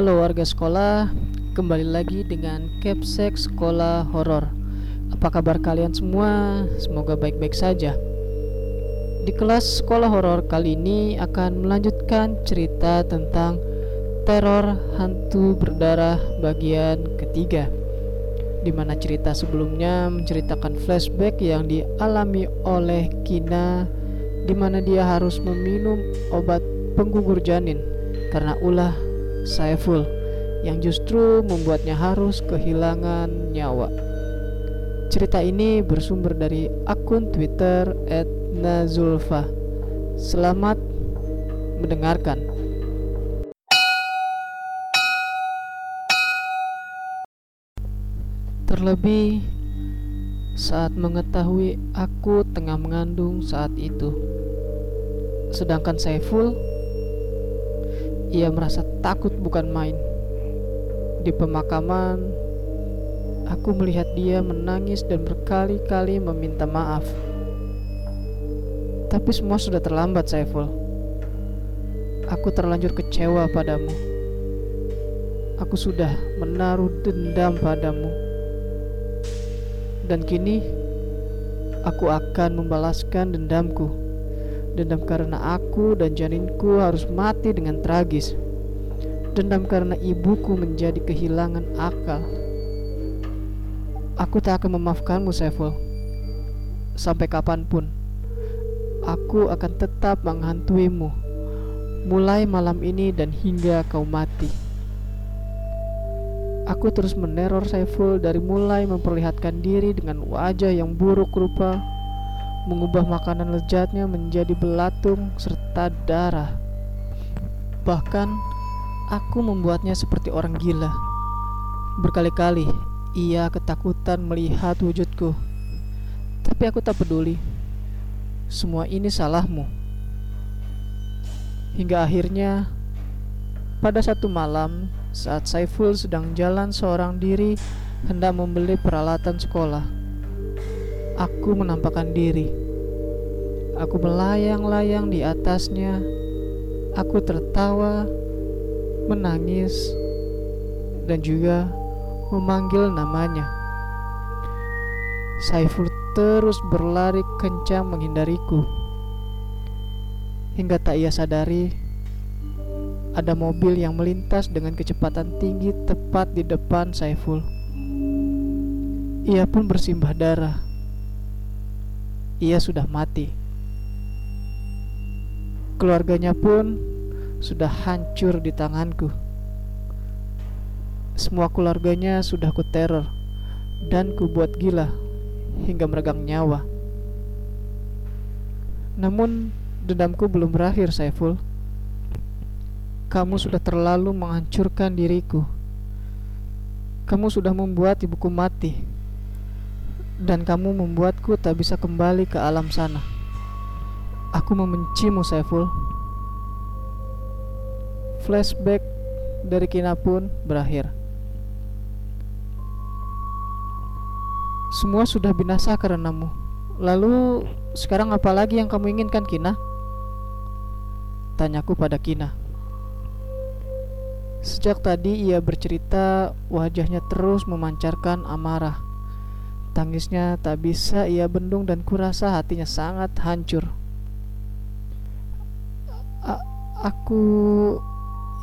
Halo warga sekolah, kembali lagi dengan Capsek Sekolah Horor. Apa kabar kalian semua? Semoga baik-baik saja. Di kelas sekolah horor kali ini akan melanjutkan cerita tentang teror hantu berdarah bagian ketiga. Di mana cerita sebelumnya menceritakan flashback yang dialami oleh Kina di mana dia harus meminum obat penggugur janin karena ulah Saiful yang justru membuatnya harus kehilangan nyawa. Cerita ini bersumber dari akun Twitter @nazulfa. Selamat mendengarkan. Terlebih saat mengetahui aku tengah mengandung saat itu. Sedangkan Saiful ia merasa takut bukan main. Di pemakaman, aku melihat dia menangis dan berkali-kali meminta maaf. Tapi semua sudah terlambat, Saiful. Aku terlanjur kecewa padamu. Aku sudah menaruh dendam padamu. Dan kini, aku akan membalaskan dendamku Dendam karena aku dan janinku harus mati dengan tragis. Dendam karena ibuku menjadi kehilangan akal. Aku tak akan memaafkanmu, Saiful. Sampai kapan pun, aku akan tetap menghantuimu. Mulai malam ini dan hingga kau mati. Aku terus meneror Saiful dari mulai memperlihatkan diri dengan wajah yang buruk rupa mengubah makanan lezatnya menjadi belatung serta darah. Bahkan aku membuatnya seperti orang gila. Berkali-kali ia ketakutan melihat wujudku. Tapi aku tak peduli. Semua ini salahmu. Hingga akhirnya pada satu malam saat Saiful sedang jalan seorang diri hendak membeli peralatan sekolah Aku menampakkan diri. Aku melayang-layang di atasnya. Aku tertawa, menangis, dan juga memanggil namanya. Saiful terus berlari kencang menghindariku. Hingga tak ia sadari, ada mobil yang melintas dengan kecepatan tinggi tepat di depan Saiful. Ia pun bersimbah darah ia sudah mati. Keluarganya pun sudah hancur di tanganku. Semua keluarganya sudah ku teror dan ku buat gila hingga meregang nyawa. Namun dendamku belum berakhir, Saiful. Kamu sudah terlalu menghancurkan diriku. Kamu sudah membuat ibuku mati dan kamu membuatku tak bisa kembali ke alam sana. Aku membencimu, Saiful. Flashback dari Kina pun berakhir. Semua sudah binasa karenamu. Lalu sekarang apa lagi yang kamu inginkan, Kina? Tanyaku pada Kina. Sejak tadi ia bercerita, wajahnya terus memancarkan amarah. Tangisnya tak bisa ia bendung dan kurasa hatinya sangat hancur. Aku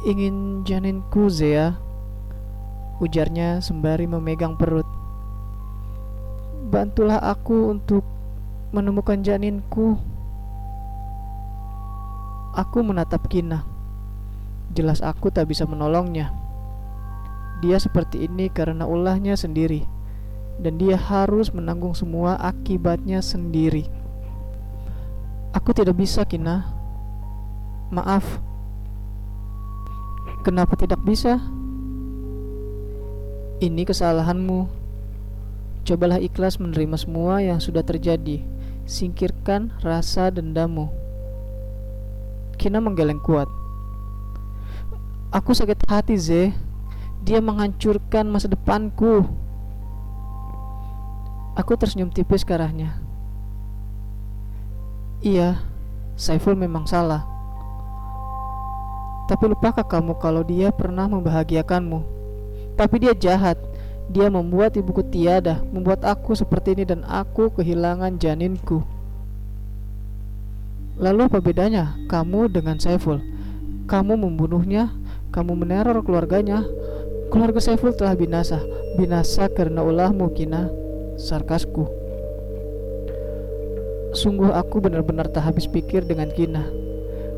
ingin janinku, Zea. Ujarnya sembari memegang perut. Bantulah aku untuk menemukan janinku. Aku menatap Kina. Jelas aku tak bisa menolongnya. Dia seperti ini karena ulahnya sendiri dan dia harus menanggung semua akibatnya sendiri. Aku tidak bisa, Kina. Maaf. Kenapa tidak bisa? Ini kesalahanmu. Cobalah ikhlas menerima semua yang sudah terjadi. Singkirkan rasa dendammu. Kina menggeleng kuat. Aku sakit hati, Ze. Dia menghancurkan masa depanku. Aku tersenyum tipis ke arahnya. Iya, Saiful memang salah. Tapi lupakah kamu kalau dia pernah membahagiakanmu? Tapi dia jahat. Dia membuat ibuku tiada, membuat aku seperti ini dan aku kehilangan janinku. Lalu apa bedanya kamu dengan Saiful? Kamu membunuhnya, kamu meneror keluarganya. Keluarga Saiful telah binasa, binasa karena ulahmu kina, sarkasku. Sungguh aku benar-benar tak habis pikir dengan Kina.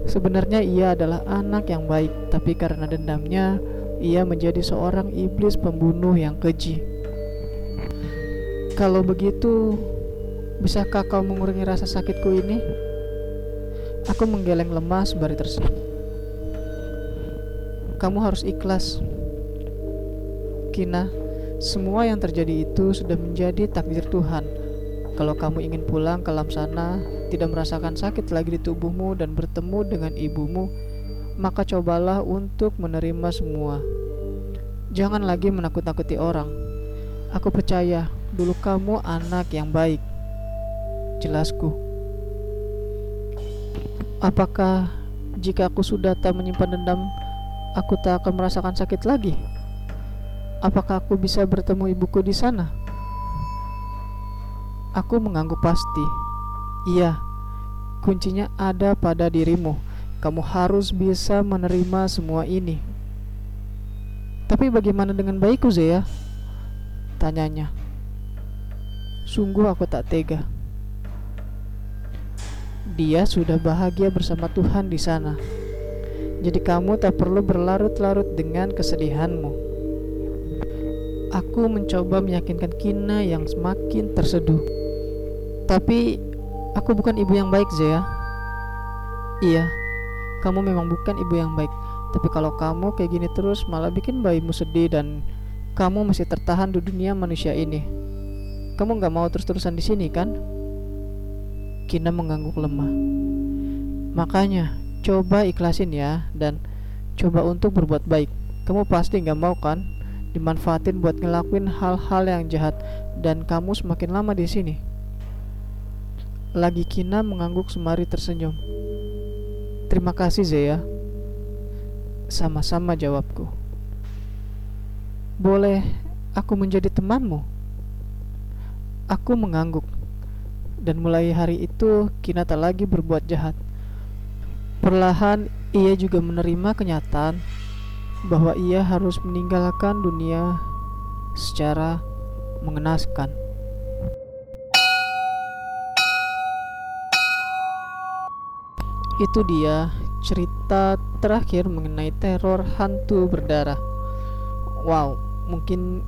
Sebenarnya ia adalah anak yang baik, tapi karena dendamnya, ia menjadi seorang iblis pembunuh yang keji. Kalau begitu, bisakah kau mengurangi rasa sakitku ini? Aku menggeleng lemah sembari tersenyum. Kamu harus ikhlas. Kina, semua yang terjadi itu sudah menjadi takdir Tuhan kalau kamu ingin pulang ke alam sana, tidak merasakan sakit lagi di tubuhmu dan bertemu dengan ibumu, maka cobalah untuk menerima semua. Jangan lagi menakut-nakuti orang. Aku percaya dulu kamu anak yang baik. Jelasku. Apakah jika aku sudah tak menyimpan dendam, aku tak akan merasakan sakit lagi? Apakah aku bisa bertemu ibuku di sana? Aku mengangguk pasti. Iya, kuncinya ada pada dirimu. Kamu harus bisa menerima semua ini. Tapi bagaimana dengan bayiku, Zea? Tanyanya. Sungguh aku tak tega. Dia sudah bahagia bersama Tuhan di sana. Jadi kamu tak perlu berlarut-larut dengan kesedihanmu. Aku mencoba meyakinkan Kina yang semakin terseduh. Tapi aku bukan ibu yang baik, Zea. Iya, kamu memang bukan ibu yang baik. Tapi kalau kamu kayak gini terus malah bikin bayimu sedih dan kamu masih tertahan di dunia manusia ini. Kamu nggak mau terus-terusan di sini kan? Kina mengangguk lemah. Makanya, coba ikhlasin ya dan coba untuk berbuat baik. Kamu pasti nggak mau kan dimanfaatin buat ngelakuin hal-hal yang jahat dan kamu semakin lama di sini. Lagi Kina mengangguk semari tersenyum. Terima kasih Zea. Sama-sama jawabku. Boleh aku menjadi temanmu? Aku mengangguk. Dan mulai hari itu Kina tak lagi berbuat jahat. Perlahan ia juga menerima kenyataan bahwa ia harus meninggalkan dunia secara mengenaskan. Itu dia cerita terakhir mengenai teror hantu berdarah. Wow, mungkin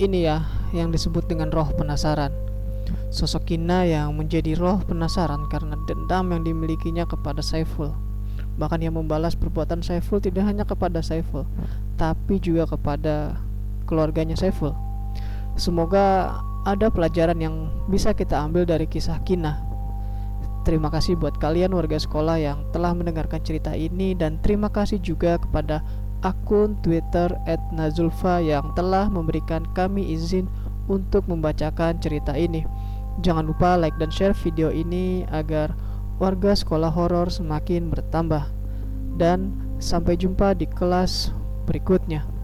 ini ya yang disebut dengan roh penasaran. Sosok Kina yang menjadi roh penasaran karena dendam yang dimilikinya kepada Saiful. Bahkan yang membalas perbuatan Saiful tidak hanya kepada Saiful, tapi juga kepada keluarganya Saiful. Semoga ada pelajaran yang bisa kita ambil dari kisah Kina Terima kasih buat kalian warga sekolah yang telah mendengarkan cerita ini dan terima kasih juga kepada akun Twitter @nazulfa yang telah memberikan kami izin untuk membacakan cerita ini. Jangan lupa like dan share video ini agar warga sekolah horor semakin bertambah. Dan sampai jumpa di kelas berikutnya.